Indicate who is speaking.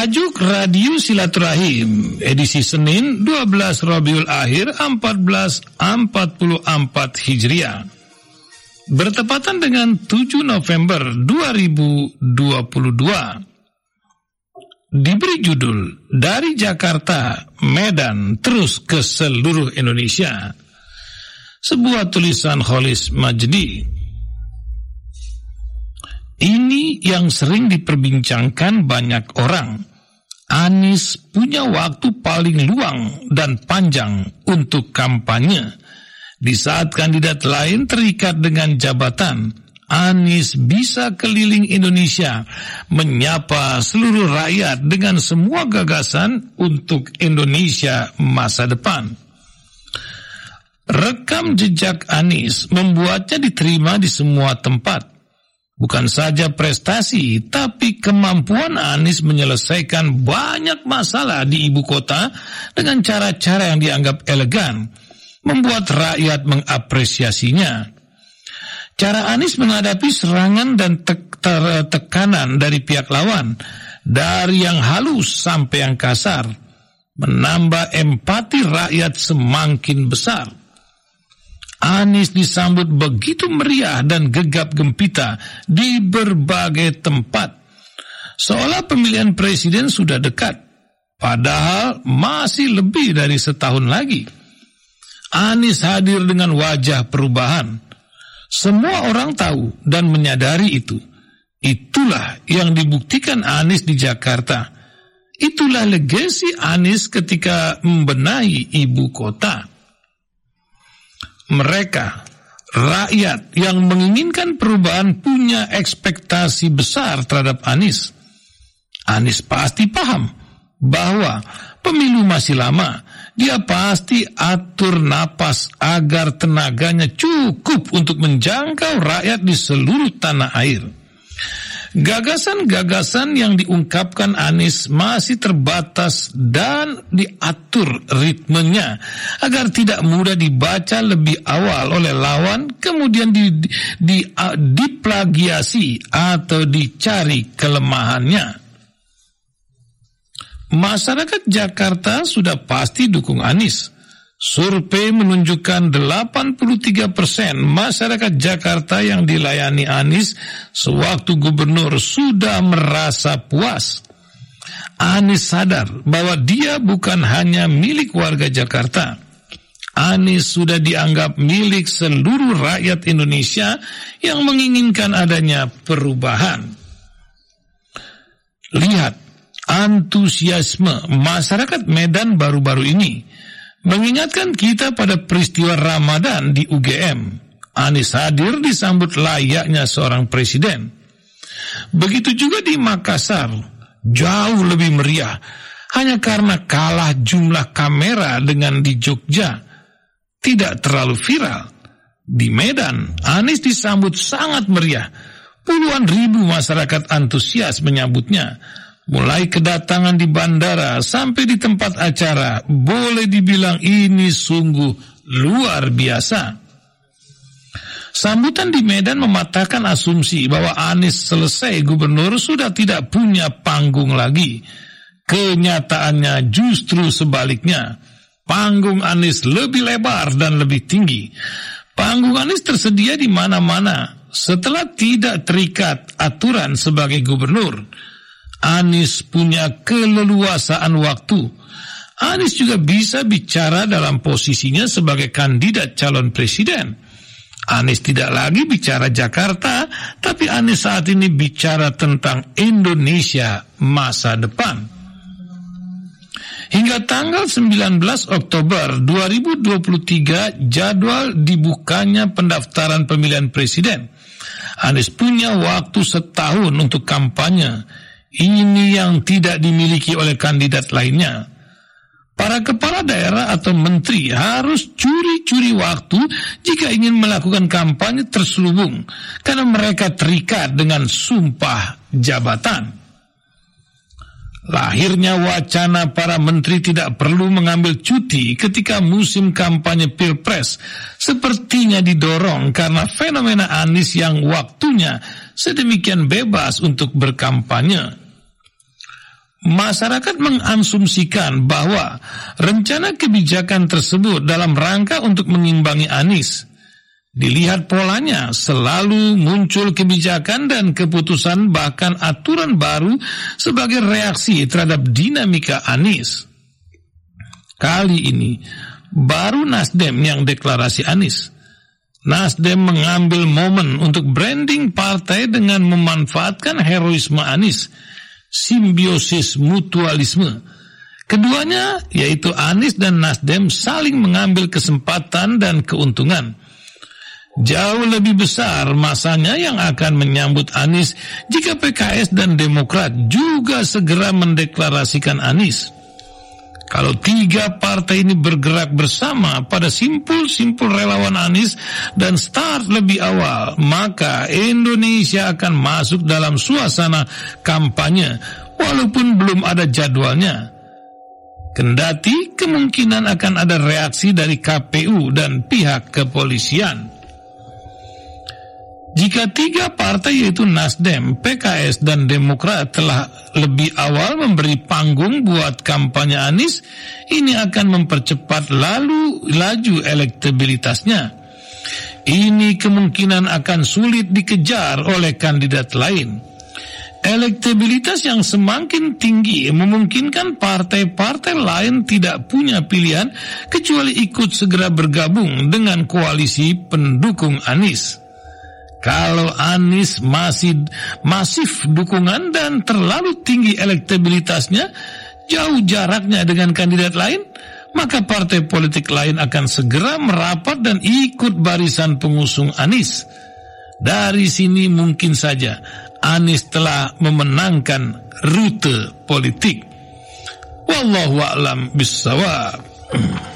Speaker 1: Tajuk Radio Silaturahim edisi Senin 12 Rabiul Akhir 1444 Hijriah. Bertepatan dengan 7 November 2022 diberi judul dari Jakarta, Medan terus ke seluruh Indonesia. Sebuah tulisan Holis Majdi. Ini yang sering diperbincangkan banyak orang. Anies punya waktu paling luang dan panjang untuk kampanye. Di saat kandidat lain terikat dengan jabatan, Anies bisa keliling Indonesia menyapa seluruh rakyat dengan semua gagasan untuk Indonesia masa depan. Rekam jejak Anies membuatnya diterima di semua tempat Bukan saja prestasi, tapi kemampuan Anies menyelesaikan banyak masalah di ibu kota dengan cara-cara yang dianggap elegan, membuat rakyat mengapresiasinya. Cara Anies menghadapi serangan dan te te tekanan dari pihak lawan, dari yang halus sampai yang kasar, menambah empati rakyat semakin besar. Anies disambut begitu meriah dan gegap gempita di berbagai tempat. Seolah pemilihan presiden sudah dekat, padahal masih lebih dari setahun lagi. Anies hadir dengan wajah perubahan. Semua orang tahu dan menyadari itu. Itulah yang dibuktikan Anies di Jakarta. Itulah legasi Anies ketika membenahi ibu kota mereka rakyat yang menginginkan perubahan punya ekspektasi besar terhadap Anies. Anies pasti paham bahwa pemilu masih lama. Dia pasti atur napas agar tenaganya cukup untuk menjangkau rakyat di seluruh tanah air. Gagasan-gagasan yang diungkapkan Anies masih terbatas dan diatur ritmenya agar tidak mudah dibaca lebih awal oleh lawan kemudian di, di, di, diplagiasi atau dicari kelemahannya. Masyarakat Jakarta sudah pasti dukung Anies Survei menunjukkan 83 persen masyarakat Jakarta yang dilayani Anies sewaktu gubernur sudah merasa puas. Anies sadar bahwa dia bukan hanya milik warga Jakarta. Anies sudah dianggap milik seluruh rakyat Indonesia yang menginginkan adanya perubahan. Lihat antusiasme masyarakat Medan baru-baru ini mengingatkan kita pada peristiwa Ramadan di UGM. Anies hadir disambut layaknya seorang presiden. Begitu juga di Makassar, jauh lebih meriah hanya karena kalah jumlah kamera dengan di Jogja. Tidak terlalu viral. Di Medan, Anies disambut sangat meriah. Puluhan ribu masyarakat antusias menyambutnya mulai kedatangan di bandara sampai di tempat acara, boleh dibilang ini sungguh luar biasa. Sambutan di Medan mematahkan asumsi bahwa Anies selesai gubernur sudah tidak punya panggung lagi. Kenyataannya justru sebaliknya. Panggung Anies lebih lebar dan lebih tinggi. Panggung Anies tersedia di mana-mana setelah tidak terikat aturan sebagai gubernur. Anies punya keleluasaan waktu. Anies juga bisa bicara dalam posisinya sebagai kandidat calon presiden. Anies tidak lagi bicara Jakarta, tapi Anies saat ini bicara tentang Indonesia masa depan. Hingga tanggal 19 Oktober 2023 jadwal dibukanya pendaftaran pemilihan presiden. Anies punya waktu setahun untuk kampanye ini yang tidak dimiliki oleh kandidat lainnya. Para kepala daerah atau menteri harus curi-curi waktu jika ingin melakukan kampanye terselubung karena mereka terikat dengan sumpah jabatan. Lahirnya wacana para menteri tidak perlu mengambil cuti ketika musim kampanye Pilpres sepertinya didorong karena fenomena Anies yang waktunya sedemikian bebas untuk berkampanye. masyarakat mengasumsikan bahwa rencana kebijakan tersebut dalam rangka untuk mengimbangi Anies. Dilihat polanya, selalu muncul kebijakan dan keputusan bahkan aturan baru sebagai reaksi terhadap dinamika Anies. Kali ini, baru Nasdem yang deklarasi Anies. Nasdem mengambil momen untuk branding partai dengan memanfaatkan heroisme Anies simbiosis mutualisme. Keduanya, yaitu Anies dan Nasdem, saling mengambil kesempatan dan keuntungan. Jauh lebih besar masanya yang akan menyambut Anies jika PKS dan Demokrat juga segera mendeklarasikan Anies. Kalau tiga partai ini bergerak bersama pada simpul-simpul relawan Anies dan start lebih awal, maka Indonesia akan masuk dalam suasana kampanye walaupun belum ada jadwalnya. Kendati kemungkinan akan ada reaksi dari KPU dan pihak kepolisian. Jika tiga partai yaitu Nasdem, PKS, dan Demokrat telah lebih awal memberi panggung buat kampanye Anies, ini akan mempercepat lalu laju elektabilitasnya. Ini kemungkinan akan sulit dikejar oleh kandidat lain. Elektabilitas yang semakin tinggi memungkinkan partai-partai lain tidak punya pilihan kecuali ikut segera bergabung dengan koalisi pendukung Anies. Kalau Anies masih masif dukungan dan terlalu tinggi elektabilitasnya, jauh jaraknya dengan kandidat lain, maka partai politik lain akan segera merapat dan ikut barisan pengusung Anies. Dari sini mungkin saja Anies telah memenangkan rute politik. Wallahu a'lam bissawab.